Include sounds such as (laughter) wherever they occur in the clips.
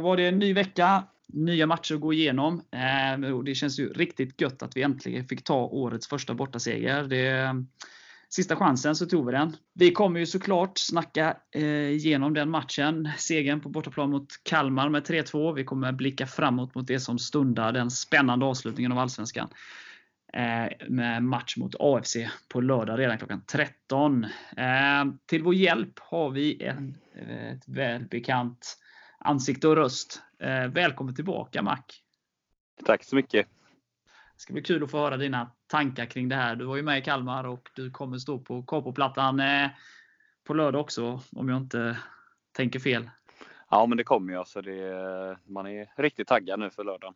Då var det en ny vecka. Nya matcher att gå igenom. Eh, det känns ju riktigt gött att vi äntligen fick ta årets första bortaseger. Det, sista chansen så tog vi den. Vi kommer ju såklart snacka eh, igenom den matchen. Segern på bortaplan mot Kalmar med 3-2. Vi kommer blicka framåt mot det som stundar, den spännande avslutningen av Allsvenskan. Eh, med match mot AFC på lördag redan klockan 13. Eh, till vår hjälp har vi en, eh, ett välbekant ansikte och röst. Eh, välkommen tillbaka Mac! Tack så mycket! Det ska bli kul att få höra dina tankar kring det här. Du var ju med i Kalmar och du kommer stå på Capoplattan eh, på lördag också, om jag inte tänker fel. Ja, men det kommer jag, så det, man är riktigt taggad nu för lördagen.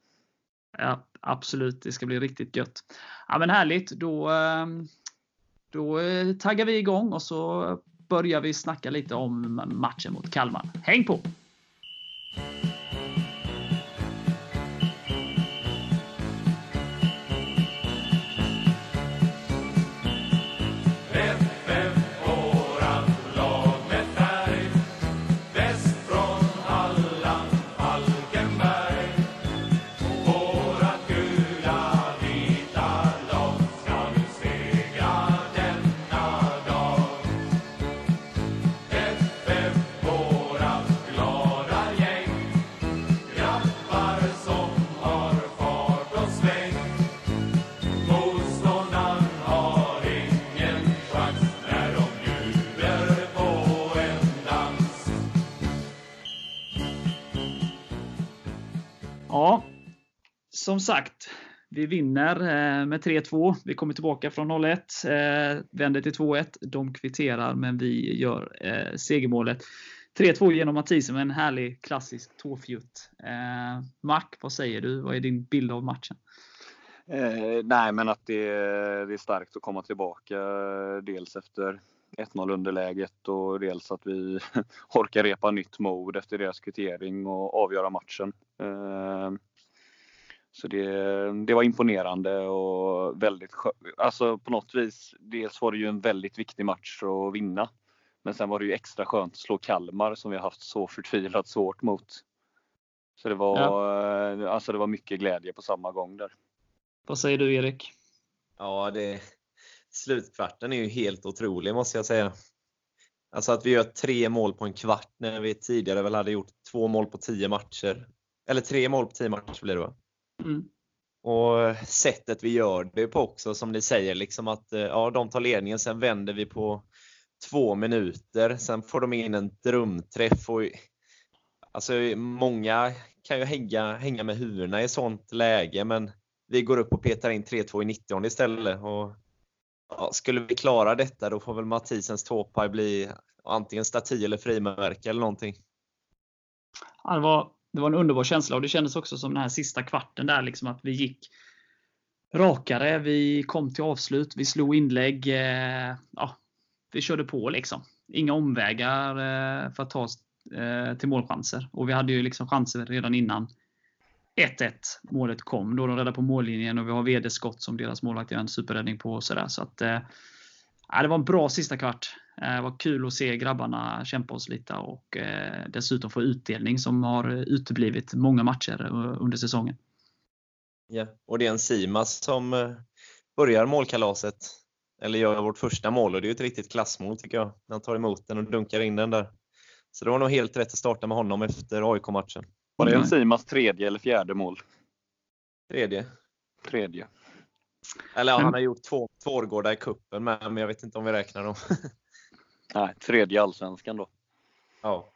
Ja, absolut. Det ska bli riktigt gött. Ja, men härligt. Då, eh, då taggar vi igång och så börjar vi snacka lite om matchen mot Kalmar. Häng på! Bye. Som sagt, vi vinner eh, med 3-2. Vi kommer tillbaka från 0-1, eh, vänder till 2-1. De kvitterar, men vi gör eh, segermålet. 3-2 genom Mathisen med en härlig klassisk tåfjutt. Mac, vad säger du? Vad är din bild av matchen? Eh, nej, men att det, det, är starkt att komma tillbaka. Dels efter 1-0 underläget och dels att vi (laughs) orkar repa nytt mod efter deras kvittering och avgöra matchen. Eh, så det, det var imponerande och väldigt Alltså på något vis, dels var det ju en väldigt viktig match att vinna. Men sen var det ju extra skönt att slå Kalmar som vi har haft så förtvivlat svårt mot. Så det var, ja. alltså det var mycket glädje på samma gång där. Vad säger du Erik? Ja, det, slutkvarten är ju helt otrolig måste jag säga. Alltså att vi gör tre mål på en kvart när vi tidigare väl hade gjort två mål på tio matcher. Eller tre mål på tio matcher blir det va? Mm. Och sättet vi gör det på också, som ni säger, liksom att eh, ja, de tar ledningen, sen vänder vi på två minuter, sen får de in en drömträff. Och, alltså, många kan ju hänga, hänga med huvudena i sånt läge, men vi går upp och petar in 3-2 i 90 istället. Och, ja, skulle vi klara detta, då får väl Mathisens tåpaj bli antingen staty eller frimärke eller någonting. Ja, det var det var en underbar känsla och det kändes också som den här sista kvarten där liksom att vi gick rakare. Vi kom till avslut. Vi slog inlägg. Eh, ja, vi körde på liksom. Inga omvägar eh, för att ta oss eh, till målchanser. Och vi hade ju liksom chanser redan innan 1-1 målet kom. Då de räddade på mållinjen och vi har VD-skott som deras målvakt gör en superräddning på. Och sådär. Så att, eh, ja, det var en bra sista kvart. Eh, var kul att se grabbarna kämpa oss lite och eh, dessutom få utdelning som har uteblivit många matcher under säsongen. Ja, och det är en Simas som eh, börjar målkalaset. Eller gör vårt första mål och det är ett riktigt klassmål tycker jag. Han tar emot den och dunkar in den där. Så det var nog helt rätt att starta med honom efter AIK-matchen. Var det en Simas tredje eller fjärde mål? Tredje. Tredje. Eller ja, han har gjort två tvårgårdar i kuppen med, men jag vet inte om vi räknar dem. (laughs) Nej, tredje allsvenskan då. Ja.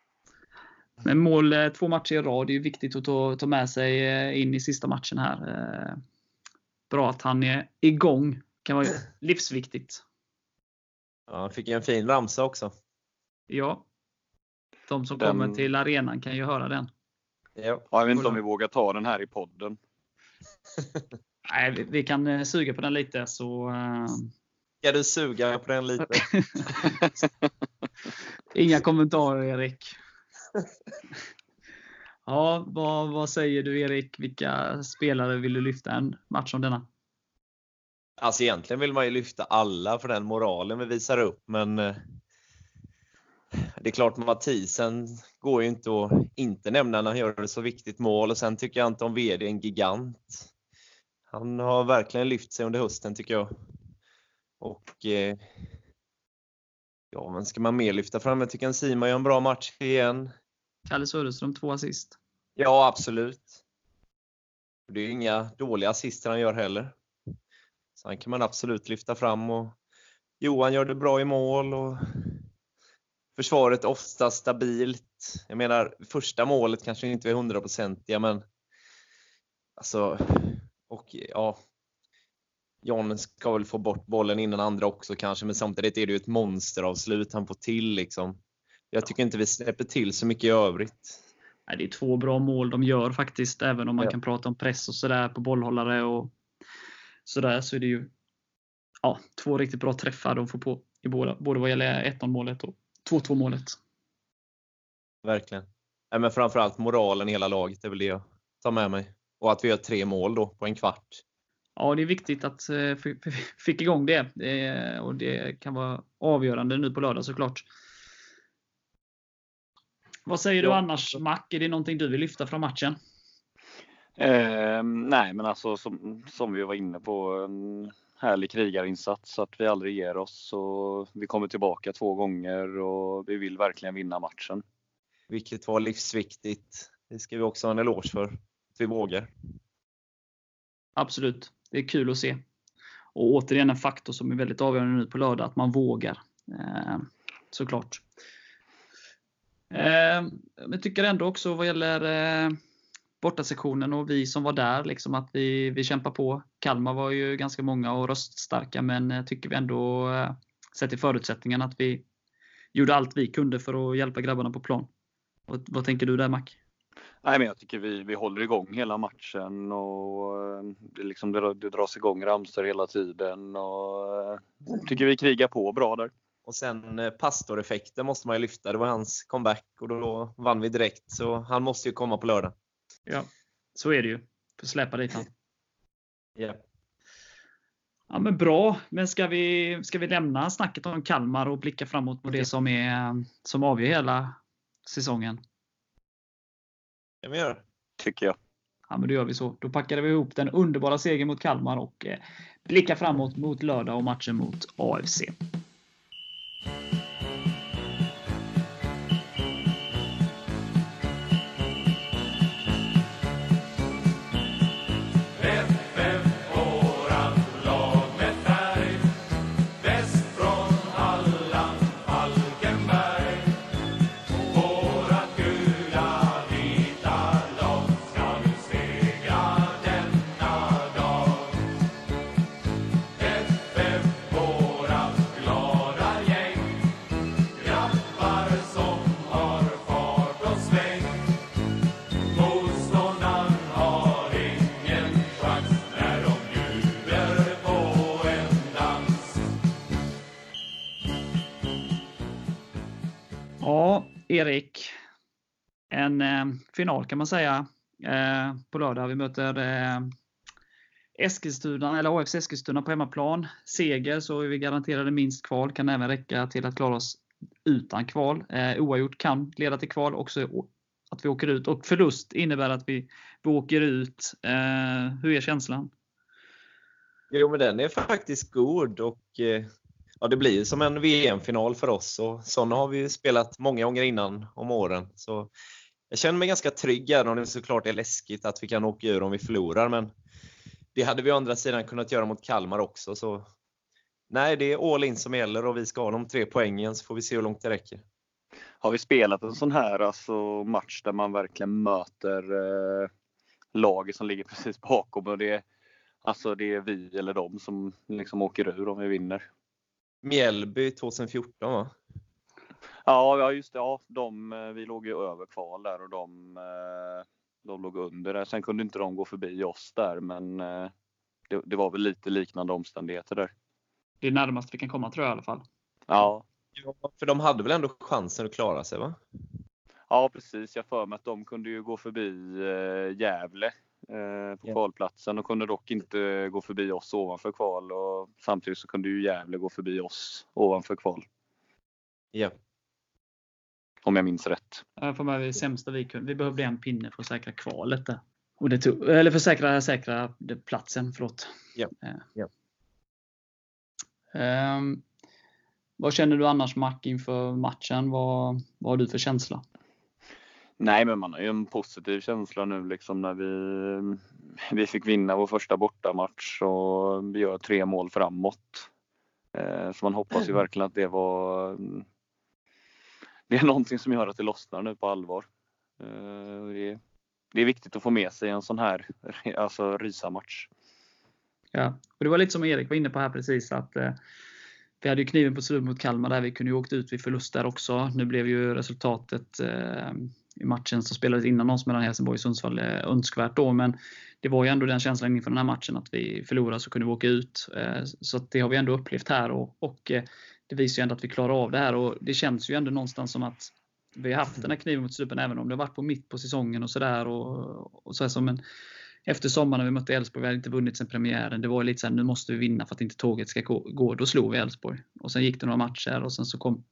Men mål eh, två matcher i rad, det är viktigt att ta, ta med sig eh, in i sista matchen här. Eh, bra att han är igång. kan vara livsviktigt. Ja, han fick ju en fin ramsa också. Ja. De som den... kommer till arenan kan ju höra den. Ja. jag vet inte om vi vågar ta den här i podden. (laughs) Nej, vi, vi kan suga på den lite så Ska du suga på den lite? (laughs) Inga kommentarer Erik. (laughs) Ja, vad, vad säger du Erik? Vilka spelare vill du lyfta en match som denna? Alltså egentligen vill man ju lyfta alla för den moralen vi visar upp, men eh, det är klart Mathisen går ju inte att inte nämna när han gör ett så viktigt mål och sen tycker jag Anton Wede är en gigant. Han har verkligen lyft sig under hösten tycker jag. Och eh, ja, men ska man mer lyfta fram? Jag tycker en Simon gör en bra match igen. Kalle Söderström två assist. Ja, absolut. Det är inga dåliga assister han gör heller. Så han kan man absolut lyfta fram och Johan gör det bra i mål och försvaret ofta stabilt. Jag menar, första målet kanske inte är hundraprocentiga, men alltså, och ja, John ska väl få bort bollen innan andra också kanske, men samtidigt är det ju ett monsteravslut han får till liksom. Jag tycker inte vi släpper till så mycket i övrigt. Nej, det är två bra mål de gör faktiskt, även om man Ja. kan prata om press och sådär på bollhållare och sådär så är det ju ja, två riktigt bra träffar de får på i båda, både vad gäller 1-0 målet och 2-2 målet. Verkligen. Nej, men framförallt moralen i hela laget är väl det jag tar med mig. Och att vi gör tre mål då på en kvart. Ja, det är viktigt att eh, fi- fi- (laughs) fick igång det eh, och det kan vara avgörande nu på lördag såklart. Vad säger du annars Mac? Är det någonting du vill lyfta från matchen? Eh, nej, men alltså som, som vi var inne på, en härlig krigarinsats. Att vi aldrig ger oss. Och vi kommer tillbaka två gånger och vi vill verkligen vinna matchen. Vilket var livsviktigt. Det ska vi också ha en eloge för. Att vi vågar. Absolut. Det är kul att se. Och återigen en faktor som är väldigt avgörande nu på lördag, att man vågar. Eh, såklart. Eh, jag tycker ändå också vad gäller eh, bortasektionen och vi som var där, liksom att vi, vi kämpar på. Kalmar var ju ganska många och röststarka, men eh, tycker vi ändå, eh, sett i förutsättningarna, att vi gjorde allt vi kunde för att hjälpa grabbarna på plan. Vad, vad tänker du där Mac? Nej, men jag tycker vi, vi håller igång hela matchen och eh, det, liksom, det, det dras igång ramsor hela tiden. Och eh, tycker vi krigar på bra där. Och sen eh, pastoreffekten måste man ju lyfta. Det var hans comeback och då vann vi direkt. Så han måste ju komma på lördag. Ja, så är det ju. Får släpa dit han. Ja. Ja, men bra. Men ska vi, ska vi lämna snacket om Kalmar och blicka framåt på det som, är, som avgör hela säsongen? Kan vi göra. Tycker jag. Ja, men då gör vi så. Då packar vi ihop den underbara segern mot Kalmar och eh, blickar framåt mot lördag och matchen mot AFC. Erik. En eh, final kan man säga eh, på lördag. Vi möter eh, Eskilstuna, eller AFC Eskilstuna på hemmaplan. Seger så är vi garanterade minst kval. Kan även räcka till att klara oss utan kval. Eh, oavgjort kan leda till kval. Också att vi åker ut. Och förlust innebär att vi, vi åker ut. Eh, hur är känslan? Jo, men den är faktiskt god och eh, ja, det blir som en VM-final för oss och sådana har vi ju spelat många gånger innan om åren. Så jag känner mig ganska trygg även om det såklart är läskigt att vi kan åka ur om vi förlorar. Men det hade vi å andra sidan kunnat göra mot Kalmar också. Så nej, det är all in som gäller och vi ska ha de tre poängen så får vi se hur långt det räcker. Har vi spelat en sån här alltså, match där man verkligen möter eh, laget som ligger precis bakom och det är, alltså, det är vi eller dem som liksom åker ur om vi vinner? Mjällby 2014 va? Ja, ja just det. Ja, de, eh, vi låg ju över kval där och de, eh, de låg under där. Sen kunde inte de gå förbi oss där men eh, det, det var väl lite liknande omständigheter där. Det är närmast vi kan komma tror jag i alla fall. Ja, Ja, för de hade väl ändå chansen att klara sig va? ja precis. Jag för mig att de kunde ju gå förbi eh, Gävle på Ja. kvalplatsen och kunde dock inte gå förbi oss ovanför kval. Och samtidigt så kunde ju Gävle gå förbi oss ovanför kval. Ja. Om jag minns rätt. Jag får med det sämsta vi kunde. Vi behövde en pinne för att säkra kvalet där. Och det tog, eller för att säkra, säkra platsen, förlåt. Ja. Eh. Ja. Ehm, vad känner du annars Mac inför matchen? Vad, vad har du för känsla? Nej, men man har ju en positiv känsla nu liksom när vi, (laughs) vi fick vinna vår första bortamatch och vi gör tre mål framåt. Eh, Så man hoppas ju verkligen att det var det är någonting som gör att det lossnar nu på allvar. Eh, Det är, det är viktigt att få med sig en sån här (laughs) alltså, rysamatch. Ja, och det var lite som Erik var inne på här precis att eh, vi hade ju kniven på slutet mot Kalmar där. Vi kunde ju åkt ut vid förlust där också. Nu blev ju resultatet eh, matchen som spelades innan oss mellan Helsingborg och Sundsvall eh, önskvärt då. Men det var ju ändå den känslan inför den här matchen att vi förlorade så kunde vi åka ut. Eh, så att det har vi ändå upplevt här och, och eh, det visar ju ändå att vi klarar av det här och det känns ju ändå någonstans som att vi har haft den här kniven mot strupen även om det har varit på mitt på säsongen och sådär. Och, och så som en, efter sommaren när vi mötte Elfsborg, vi hade inte vunnit sen premiären. Det var lite såhär, nu måste vi vinna för att inte tåget ska gå. gå. Då slog vi Elfsborg. Och sen gick det några matcher och sen så kom,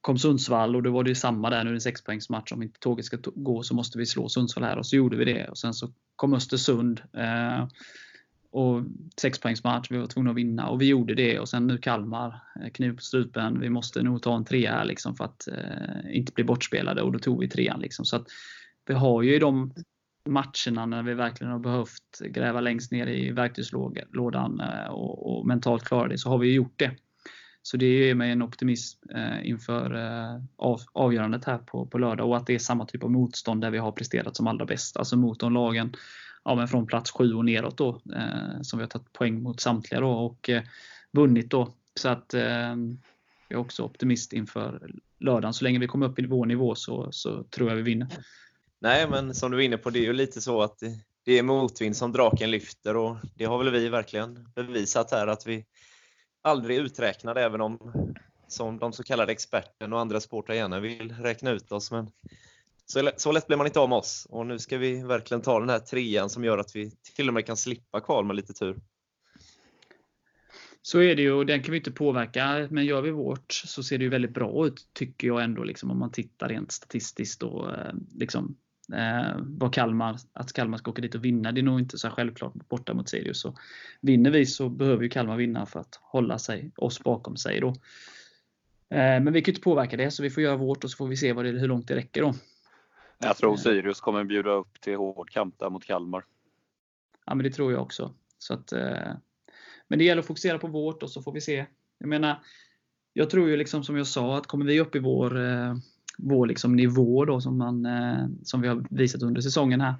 kom Sundsvall och då var det ju samma där. Nu är det en sexpoängsmatch. Om inte tåget ska gå så måste vi slå Sundsvall här. Och så gjorde vi det. Och sen så kom Östersund. Eh, och sexpoängsmatch, vi var tvungna att vinna och vi gjorde det. Och sen nu Kalmar, eh, kniv på strupen. Vi måste nog ta en trea här liksom för att eh, inte bli bortspelade och då tog vi trean. Liksom. Så att vi har ju i de matcherna när vi verkligen har behövt gräva längst ner i verktygslådan eh, och, och mentalt klara det, så har vi ju gjort det. Så det ger mig en optimism eh, inför eh, av, avgörandet här på, på lördag och att det är samma typ av motstånd där vi har presterat som allra bäst. Alltså mot de lagen ja, men från plats 7 och neråt då, eh, som vi har tagit poäng mot samtliga då och eh, vunnit då. Så att eh, jag är också optimist inför lördagen. Så länge vi kommer upp i vår nivå så, så tror jag vi vinner. Nej, men som du var inne på, det är ju lite så att det är motvind som draken lyfter och det har väl vi verkligen bevisat här att vi aldrig uträknade även om som de så kallade experterna och andra sportare gärna vill räkna ut oss. Men så, så lätt blir man inte av med oss och nu ska vi verkligen ta den här trean som gör att vi till och med kan slippa kval med lite tur. Så är det ju och den kan vi inte påverka. Men gör vi vårt så ser det ju väldigt bra ut tycker jag ändå liksom om man tittar rent statistiskt och eh, liksom eh, Kalmar, att Kalmar ska åka dit och vinna. Det är nog inte så självklart borta mot Sirius. Så vinner vi så behöver ju Kalmar vinna för att hålla sig, oss bakom sig då. Eh, men vi kan ju inte påverka det så vi får göra vårt och så får vi se vad det, hur långt det räcker då. Jag tror Sirius kommer bjuda upp till hård kamp där mot Kalmar. Ja, men det tror jag också. Så att, eh, men det gäller att fokusera på vårt och så får vi se. Jag menar, jag tror ju liksom som jag sa att kommer vi upp i vår, eh, vår liksom nivå då som, man, eh, som vi har visat under säsongen här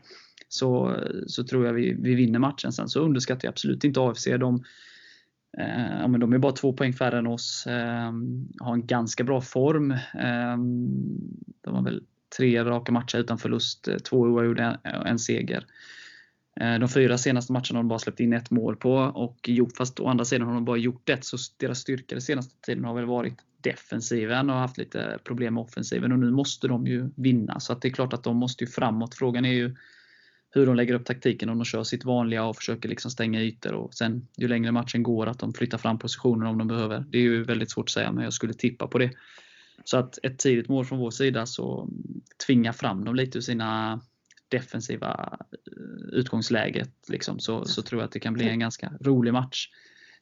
så, så tror jag vi, vi vinner matchen. Sen så underskattar jag absolut inte AFC. De, eh, ja, men de är bara två poäng färre än oss. Eh, har en ganska bra form. Eh, de har väl tre raka matcher utan förlust, eh, två oavgjorda och en seger. Eh, De fyra senaste matcherna har de bara släppt in ett mål på och gjort, fast å andra sidan har de bara gjort ett så deras styrka den senaste tiden har väl varit defensiven och haft lite problem med offensiven och nu måste de ju vinna så att det är klart att de måste ju framåt. Frågan är ju hur de lägger upp taktiken om de kör sitt vanliga och försöker liksom stänga ytor och sen ju längre matchen går att de flyttar fram positionerna om de behöver. Det är ju väldigt svårt att säga men jag skulle tippa på det. Så att ett tidigt mål från vår sida så tvinga fram dem lite ur sina defensiva eh, utgångsläget liksom, så, så tror jag att det kan bli en ganska rolig match.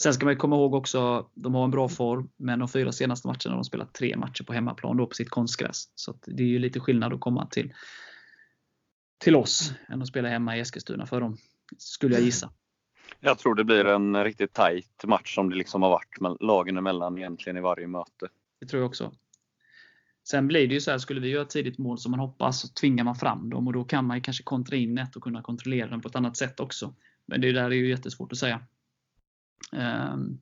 Sen ska man ju komma ihåg också, de har en bra form, men de fyra senaste matcherna har de spelat tre matcher på hemmaplan då på sitt konstgräs. Så det är ju lite skillnad att komma till, till oss än att spela hemma i Eskilstuna för dem, skulle jag gissa. Jag tror det blir en riktigt tajt match som det liksom har varit med lagen emellan egentligen i varje möte. Det tror jag också. Sen blir det ju så här, skulle vi göra ett tidigt mål som man hoppas så tvingar man fram dem och då kan man ju kanske kontra in ett och kunna kontrollera den på ett annat sätt också. Men det där är ju jättesvårt att säga. Um,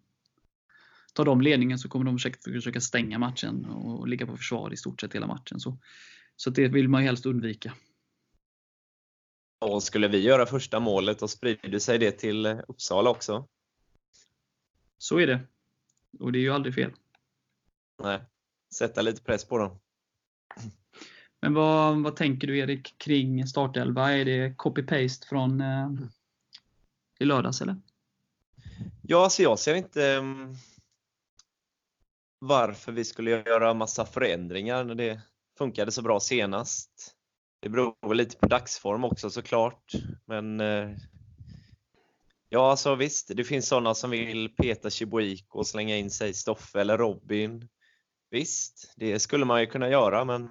tar de ledningen så kommer de säkert försöka stänga matchen och ligga på försvar i stort sett hela matchen. Så, så det vill man ju helst undvika. Och skulle vi göra första målet och sprider sig det till Uppsala också? Så är det. Och det är ju aldrig fel. Nej, sätta lite press på dem. Men vad, vad tänker du Erik kring startelva? Är det copy-paste från eh, i lördags eller? Ja, alltså jag ser inte mm, varför vi skulle göra massa förändringar. när Det funkade så bra senast. Det beror väl lite på dagsform också såklart. Men eh, ja, alltså visst, det finns sådana som vill peta Chibuiko och slänga in sig Stoffe eller Robin. Visst, det skulle man ju kunna göra, men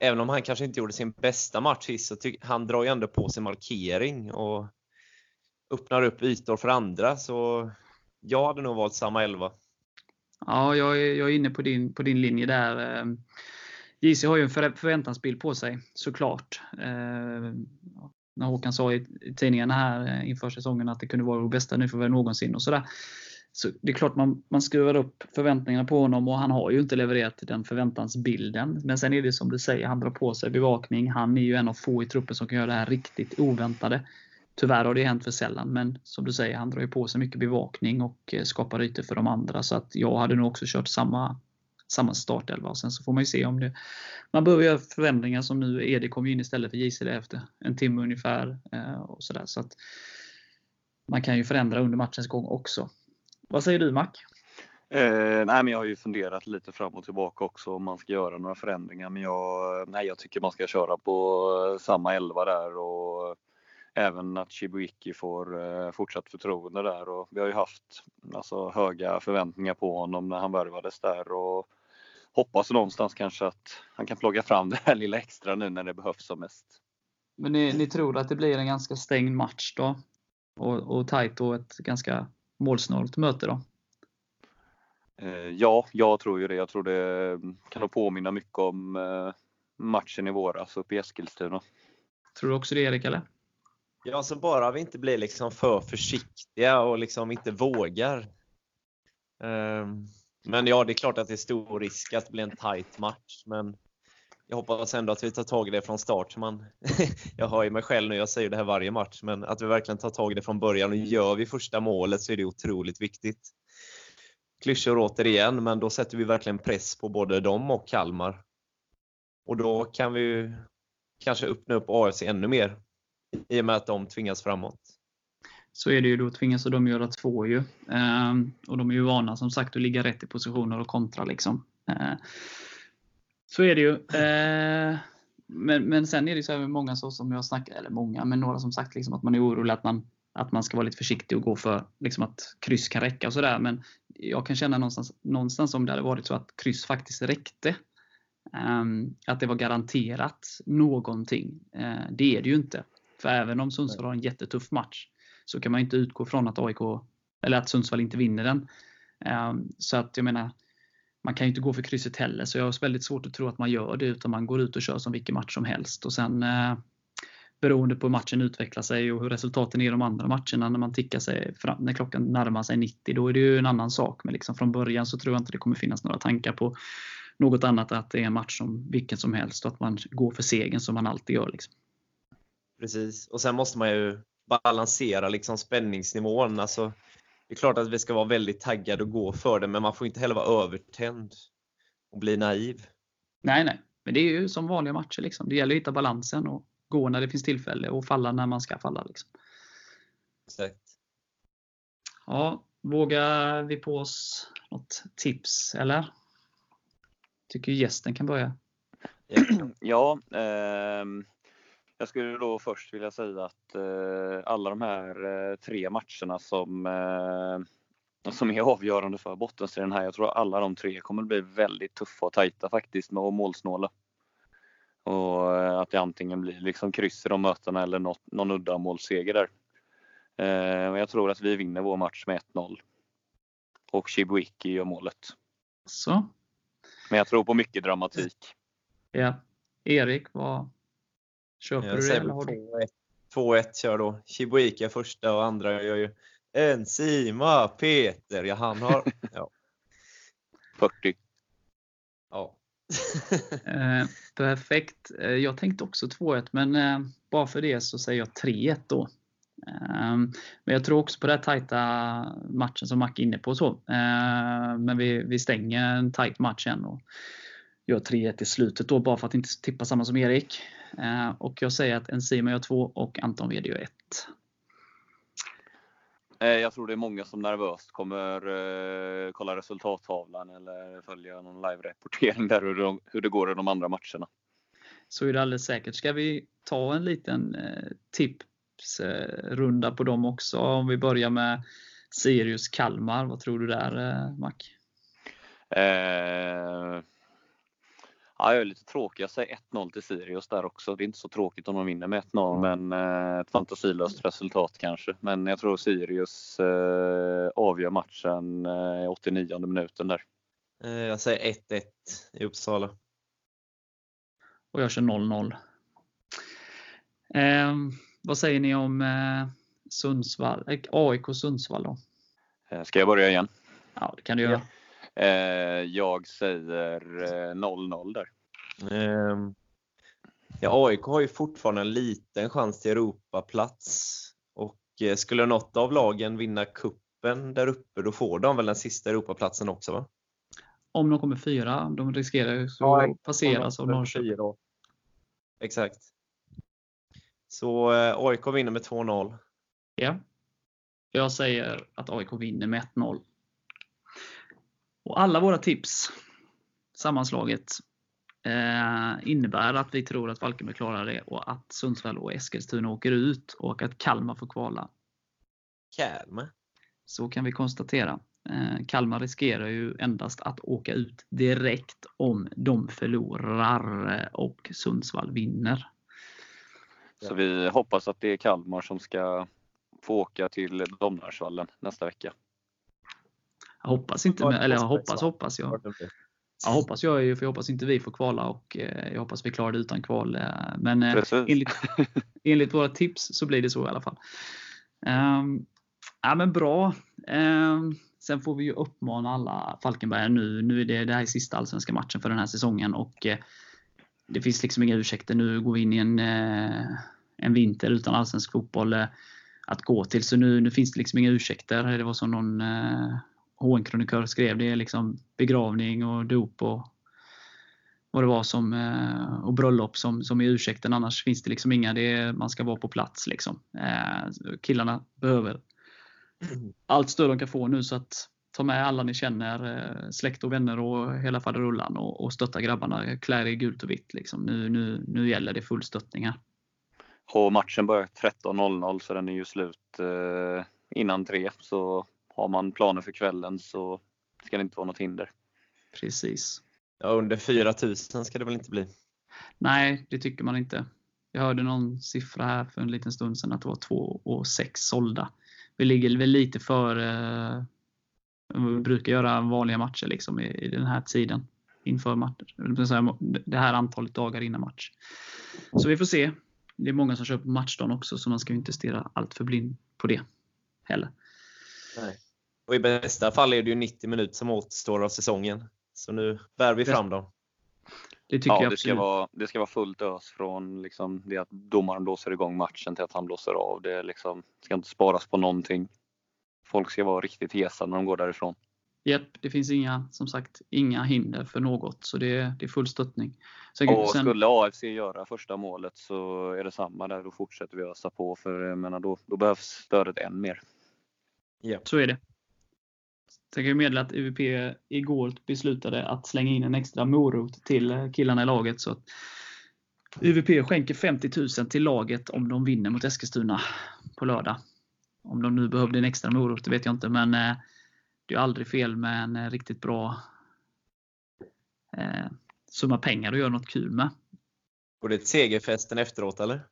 även om han kanske inte gjorde sin bästa match så tycker han drar ju ändå på sig markering och öppnar upp ytor för andra. Så jag hade nog valt samma elva. Ja, jag är, jag är inne på din, på din linje där. Eh, JC har ju en förväntansbild på sig, såklart. Eh, när Håkan sa i, i tidningarna här eh, inför säsongen att det kunde vara det bästa nyförvärv någonsin och sådär. Så det är klart man, man skruvar upp förväntningarna på honom och han har ju inte levererat den förväntansbilden. Men sen är det som du säger, han drar på sig bevakning. Han är ju en av få i truppen som kan göra det här riktigt oväntade. Tyvärr har det hänt för sällan, men som du säger, han drar ju på sig mycket bevakning och eh, skapar ytor för de andra. Så att jag hade nog också kört samma, samma startelva. Sen så får man ju se om det... Man behöver göra förändringar som nu. Edi kom ju in istället för JC efter en timme ungefär. Eh, och så där, så att man kan ju förändra under matchens gång också. Vad säger du Mac? Eh, nej, men jag har ju funderat lite fram och tillbaka också om man ska göra några förändringar. Men jag, nej, jag tycker man ska köra på eh, samma elva där och även att Chibuiki får eh, fortsatt förtroende där. Och vi har ju haft alltså, höga förväntningar på honom när han värvades där. Och hoppas någonstans kanske att han kan plocka fram (laughs) det här lilla extra nu när det behövs som mest. Men ni, ni tror att det blir en ganska stängd match då? Och, och tajt och ett ganska målsnålt möte då? Eh, ja, jag tror ju det. Jag tror det kan påminna mycket om eh, matchen i våras uppe i Eskilstuna. Tror du också det Erik, eller? Ja, så bara vi inte blir liksom för försiktiga och liksom inte vågar. Ehm, men ja, det är klart att det är stor risk att det blir en tight match, men jag hoppas ändå att vi tar tag i det från start. Man, (laughs) jag hör ju mig själv nu, jag säger det här varje match, men att vi verkligen tar tag i det från början. Och gör vi första målet så är det otroligt viktigt. Klyschor återigen, men då sätter vi verkligen press på både dem och Kalmar. Och då kan vi kanske öppna upp AFC ännu mer i och med att de tvingas framåt. Så är det ju, då tvingas de göra två ju. Ehm, och de är ju vana som sagt att ligga rätt i positioner och kontra liksom. Ehm, så är det ju. Ehm, men, men sen är det så här många så som jag snackar, eller många, men några som sagt liksom att man är orolig att man, att man ska vara lite försiktig och gå för liksom att kryss kan räcka och sådär. Men jag kan känna någonstans, någonstans om det hade varit så att kryss faktiskt räckte. Att det var garanterat någonting. Eh, det är det ju inte. För även om Sundsvall har en jättetuff match så kan man inte utgå från att AIK eller att Sundsvall inte vinner den. Um, så att jag menar, man kan ju inte gå för krysset heller, så jag har väldigt svårt att tro att man gör det, utan man går ut och kör som vilken match som helst. Och sen uh, beroende på hur matchen utvecklar sig och hur resultaten är i de andra matcherna när man tickar sig fram, när klockan närmar sig 90, då är det ju en annan sak. Men liksom från början så tror jag inte det kommer finnas några tankar på något annat, att det är en match som vilken som helst och att man går för segern som man alltid gör. Liksom. Precis, och sen måste man ju balansera liksom spänningsnivån. Alltså, det är klart att vi ska vara väldigt taggade och gå för det, men man får inte heller vara övertänd och bli naiv. Nej, nej, men det är ju som vanliga matcher. Liksom. Det gäller att hitta balansen och gå när det finns tillfälle och falla när man ska falla. Liksom. Exakt. Ja, vågar vi på oss något tips, eller? Tycker gästen kan börja. (clears throat) Ja, eh, jag skulle då först vilja säga att eh, alla de här eh, tre matcherna som, eh, som är avgörande för bottenstriden här, jag tror alla de tre kommer bli väldigt tuffa och tajta faktiskt med och målsnåla. Och att det antingen blir liksom kryss i de mötena eller något, någon udda målseger där. Eh, jag tror att vi vinner vår match med 1-0. Och Chibuiki gör målet. Så. Men jag tror på mycket dramatik. Ja. Erik, vad köper du det? Eller har du... 2-1 2-1 kör då. Chibuika första och andra gör ju Enzima, Peter, ja han har... (laughs) Ja. 40. ja. (laughs) Eh, perfekt. Eh, jag tänkte också 2-1, men eh, bara för det så säger jag 3-1 då. Eh, men jag tror också på den här tajta matchen som Mac är inne på. så. Eh, men vi, vi stänger en tajt match än och gör 3-1 i slutet då, bara för att inte tippa samma som Erik. Eh, och jag säger att Enzima gör 2 och Anton Wede gör 1. Eh, Jag tror det är många som nervöst kommer eh, kolla resultattavlan eller följa någon live-rapportering där hur det, hur det går i de andra matcherna. Så är det alldeles säkert. Ska vi ta en liten eh, tipsrunda på dem också? Om vi börjar med Sirius Kalmar. Vad tror du där, Mac? Ja, jag är lite tråkig. Jag säger 1-0 till Sirius där också. Det är inte så tråkigt om de vinner med 1-0, men eh, ett fantasilöst resultat kanske. Men jag tror Sirius eh, avgör matchen eh, i 89 minuten där. Jag säger 1-1 i Uppsala. Och jag kör 0-0. Eh, vad säger ni om eh, Sundsvall, eh, AIK Sundsvall då? Ska jag börja igen? Ja, det kan du göra. Eh, jag säger eh, 0-0 där. Ehm, Ja, AIK har ju fortfarande en liten chans till Europaplats. Och eh, skulle något av lagen vinna kuppen där uppe, då får de väl den sista Europaplatsen också va? Om de kommer fyra, de riskerar ju Ja, att passeras av Norrköping. Exakt. Så eh, AIK vinner med 2-0. Ja. Jag säger att AIK vinner med 1-0. Och alla våra tips sammanslaget eh, innebär att vi tror att Falkenberg klarar det och att Sundsvall och Eskilstuna åker ut och att Kalmar får kvala. Kalmar. Så kan vi konstatera. Eh, Kalmar riskerar ju endast att åka ut direkt om de förlorar eh, och Sundsvall vinner. Så vi hoppas att det är Kalmar som ska få åka till Domnarsvallen nästa vecka. Jag hoppas inte, med, eller jag hoppas, hoppas jag. Jag hoppas jag ju, för jag hoppas inte vi får kvala och eh, jag hoppas vi klarar det utan kval. eh, Men eh, enligt, (laughs) enligt våra tips så blir det så i alla fall. Um, ja men bra. Ehm, sen får vi ju uppmana alla Falkenberg nu. Nu är det, det här är sista allsvenska matchen för den här säsongen och det finns liksom inga ursäkter. Nu går vi in i en, en vinter utan allsvensk fotboll att gå till. Så nu, nu finns det liksom inga ursäkter. Det var som någon HN-krönikör skrev. Det är liksom begravning och dop och vad det var som, eh, och bröllop som, som är ursäkten. Annars finns det liksom inga. Det är, man ska vara på plats. Liksom. Eh, killarna behöver allt stöd de kan få nu. Så att ta med alla ni känner, eh, släkt och vänner och hela faderullan och, och stötta grabbarna. Klä er i gult och vitt. Liksom. Nu, nu, nu gäller det full stöttning här. Och matchen börjar 13.00 så den är ju slut eh, innan tre. Så har man planer för kvällen så ska det inte vara något hinder. Precis. Ja, under 4000 ska det väl inte bli? Nej, det tycker man inte. Jag hörde någon siffra här för en liten stund sedan att det var 2 och 6 sålda. Vi ligger väl lite för eh, vi brukar göra vanliga matcher liksom i, i den här tiden. Inför matcher. Det här antalet dagar innan match. Så vi får se. Det är många som köper matchdagen också så man ska ju inte stirra allt för blind på det heller. Nej. Och i bästa fall är det ju 90 minuter som återstår av säsongen. Så nu bär vi fram dem. Det tycker Ja, jag det ska, absolut. vara, det ska vara fullt ös från liksom det att domaren blåser igång matchen till att han blåser av. Det liksom, ska inte sparas på någonting. Folk ska vara riktigt hesa när de går därifrån. Japp, det finns inga, som sagt, inga hinder för något. Så det, är- det är full stöttning. Sen, Och sen, skulle AFC göra första målet så är det samma där. Då fortsätter vi ösa på för jag menar, då, då behövs stödet än mer. Ja. Så är det. Sen kan jag meddela att UVP igår beslutade att slänga in en extra morot till killarna i laget. Så att UVP skänker 50 000 till laget om de vinner mot Eskilstuna på lördag. Om de nu behövde en extra morot, det vet jag inte. Men eh, det är aldrig fel med en eh, riktigt bra eh, summa pengar att göra något kul med. Och det är segerfesten efteråt eller?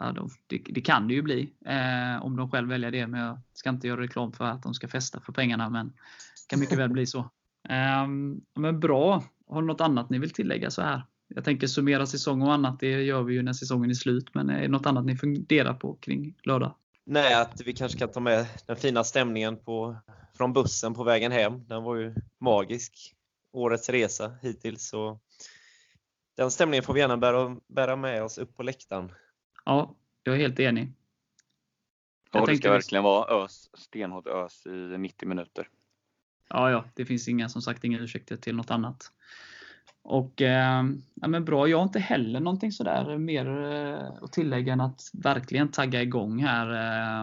Ja, då, det, det kan det ju bli eh, om de själv väljer det. Men jag ska inte göra reklam för att de ska festa för pengarna. Men det kan mycket väl bli så. (laughs) Ehm, men bra. Har ni något annat ni vill tillägga så här? Jag tänker summera säsong och annat. Det gör vi ju när säsongen är slut. Men är det något annat ni funderar på kring lördag? Nej, att vi kanske kan ta med den fina stämningen på, från bussen på vägen hem. Den var ju magisk. Årets resa hittills. Så den stämningen får vi gärna bära, bära med oss upp på läktaren. Ja, jag är helt enig. Jag Och det ska vi- verkligen vara ös, stenhårt ös i 90 minuter. Ja, ja, det finns inga, som sagt inga ursäkter till något annat. Och eh, ja, men bra, jag har inte heller någonting sådär mer eh, att tillägga än att verkligen tagga igång här.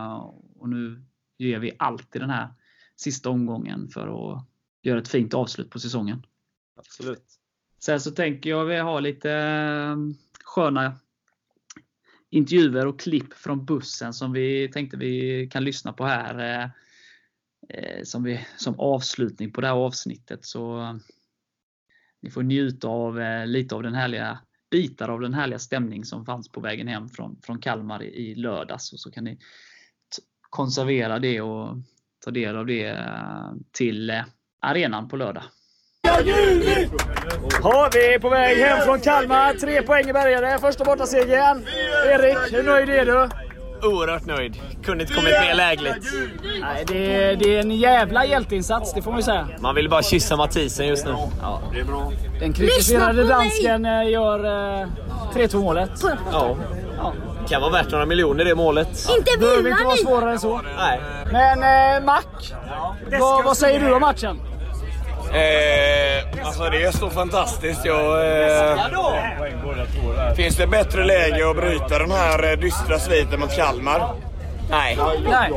Eh, och nu ger vi allt i den här sista omgången för att göra ett fint avslut på säsongen. Absolut. Sen så tänker jag vi har lite eh, sköna intervjuer och klipp från bussen som vi tänkte vi kan lyssna på här. Eh, eh, Som, vi, som avslutning på det här avsnittet. Så ni får njuta av eh, lite av den härliga bitar av den härliga stämning som fanns på vägen hem från, från Kalmar i, i lördags. Och så kan ni konservera det och ta del av det eh, till eh, arenan på lördag. Ja, vi är på väg hem från Kalmar. Tre poäng i bärgare. Första bortasegern. Erik, hur nöjd är du? Oerhört nöjd. Kunde inte kommit mer lägligt. Nej, det, är, det är en jävla hjälteinsats, det får man ju säga. Man vill bara kyssa Mathisen just nu. Den kritiserade dansken eh, gör eh, 3-2 målet. Ja. Kan vara värt några miljoner det målet. Inte Behöver vilar inte vara svårare än så. Nej. Men eh, Mac, vad, vad säger du om matchen? Eh, alltså det är så fantastiskt. Jag, eh, finns det bättre läge att bryta den här eh, dystra sviten mot Kalmar? Nej. Nej.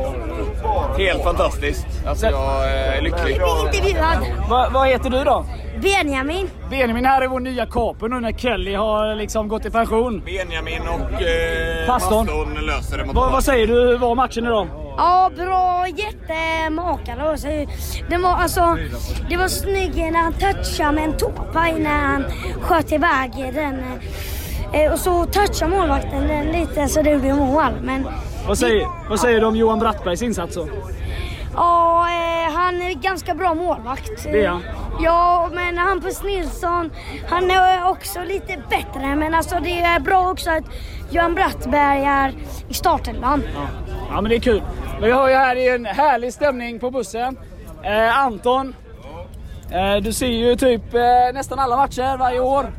Helt fantastiskt. Alltså jag eh, är lycklig. Intervjuad. Va, vad heter du då? Benjamin. Benjamin här är vår nya kaper nu när Kelly har liksom gått i pension. Benjamin och eh, Pastorn. pastorn löser det mot Vad, vad säger du? Hur var matchen idag? Ja, bra. Så- Det var, alltså, det var snygg när han touchade med en tåpaj när han sköt iväg den. eh, Och så touchade målvakten den lite så det blev mål. Men Vad säger, vad säger du om Johan Brattbergs insats då? ja, eh, han är ganska bra målvakt. Det är han. Ja, men Hampus Nilsson, han är också lite bättre. Men alltså det är bra också att Johan Brattberg är i startelvan. Ja men det är kul. Vi har ju här i en härlig stämning på bussen. Eh, Anton, eh, du ser ju typ eh, nästan alla matcher varje år.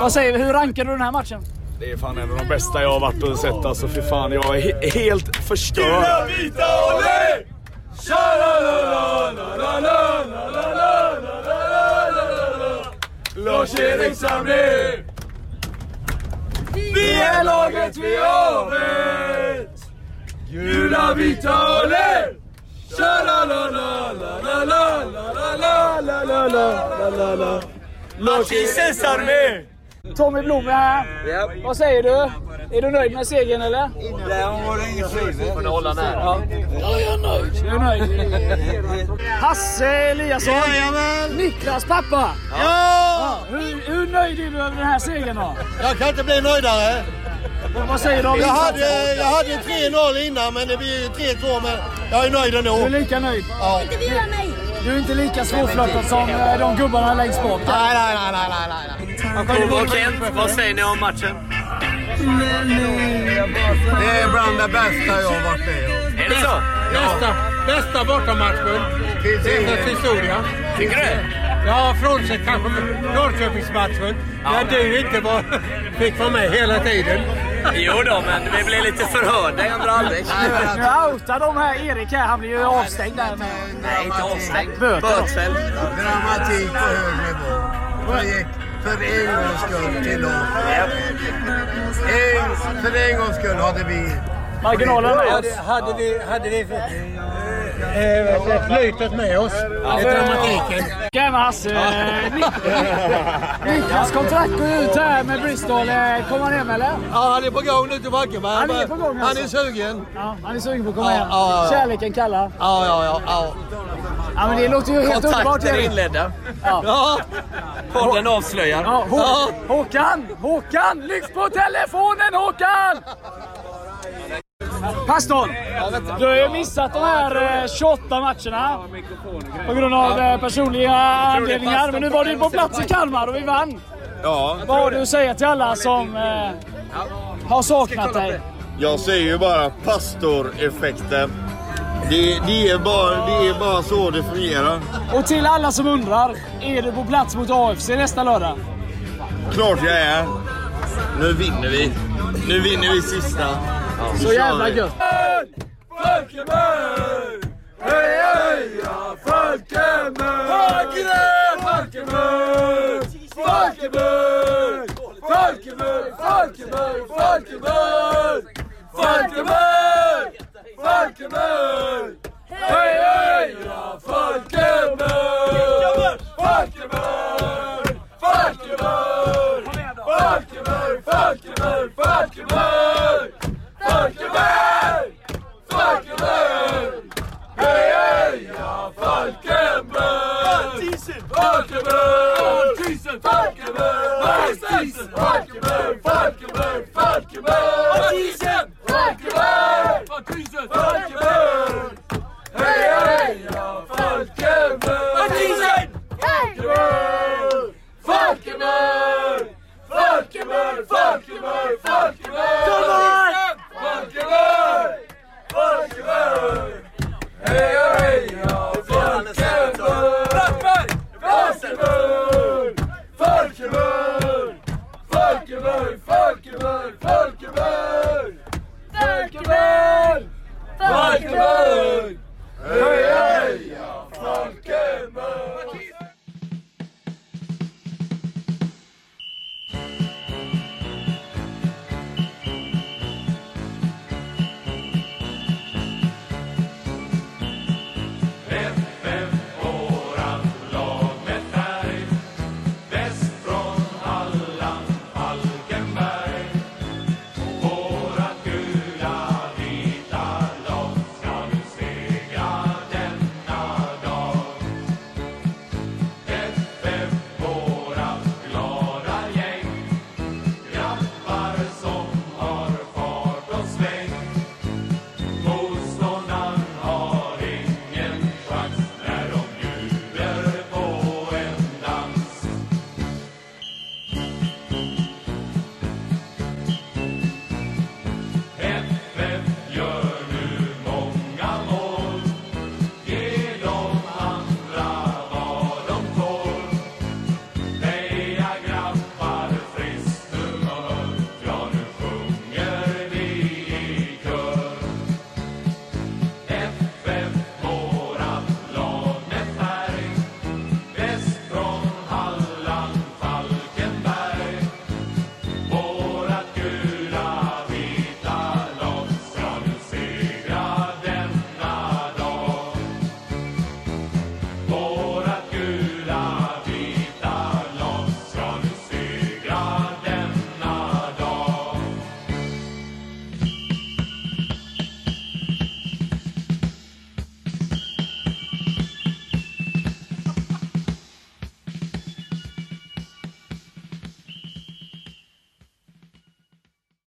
Vad säger? Hur rankar du den här matchen? Det är fan en av de bästa jag har varit och sett alltså. För fan, jag är he helt förstörd. Gula, vita, olé! Lars-Erik Samlin! Vi är laget vi avvet! Gula, vita, olé! Artistens armé! Tommy Blom är här. Vad säger du? Är du nöjd med segern eller? Får ni hålla nära. Ja. jag är nöjd. Du är nöjd? Hasse Eliasson. Niklas pappa. Ja! Hur, hur nöjd är du över den här segern då? Jag kan inte bli nöjdare. Och vad säger du om Jag hade, jag hade 3-0 innan men det blir ju 3-2 men jag är nöjd Du är ändå. lika nöjd? Ja. Intervjua mig! Du är inte lika svårflörtad som eh, de gubbarna längst bak. Nej, nej, nej, nej, nej, nej. Och Kent, vad säger ni om matchen? Det är bland det bästa jag har varit med om. Är det så? Bästa, bästa bortamatchen Finns i ingen- FFs historia. Tycker du? Ja, frånsett kanske Norrköpingsmatchen. Där du inte var, (laughs) fick vara med hela tiden. Jo då, men vi blev lite förhörda i andra halvlek. Nu outar de här Erik här. Han blir ju avstängd där med... Nej, inte avstängd. Bötfälld. Dramatik på hög nivå. Det för en gångs skull till oss. En, för en gångs skull hade vi... Marginalen med oss. Hade, vi, hade vi eh, eh, flytet med oss i dramatiken. Gärna Hasse. Eh, Nik- Niklas kontrakt går ut här med Bristol. Eh, Kommer han hem eller? Ja, han är på gång nu till Vackenberg. Han är på gång, Han alltså. är sugen. Ja, han är sugen på att komma hem. Kärleken kallar. Ja, ja, ja. Ja. Ja, men det låter ju helt underbart Kontakter inledda. Ja. ja. Podden avslöjar. Ja, Hå- Håkan! Håkan! Lyft på telefonen Håkan! Pastorn! Du har ju missat de här eh, 28 matcherna. På grund av eh, personliga anledningar. Men nu var du på plats i Kalmar och vi vann. Ja, Vad har du att säga till alla som eh, har saknat dig? jag säger ju bara pastoreffekten. Det, det, är bara, det är bara så det fungerar. Och till alla som undrar, är du på plats mot AFC nästa lördag? Klart jag är. Nu vinner vi. Nu vinner vi sista. Så jävla vi. gött! Falkenberg! Heja, heja, Falkenberg! Falkenberg! Falkenberg! Falkenberg! Falkenberg! Falkenberg! Falkenberg! Amen.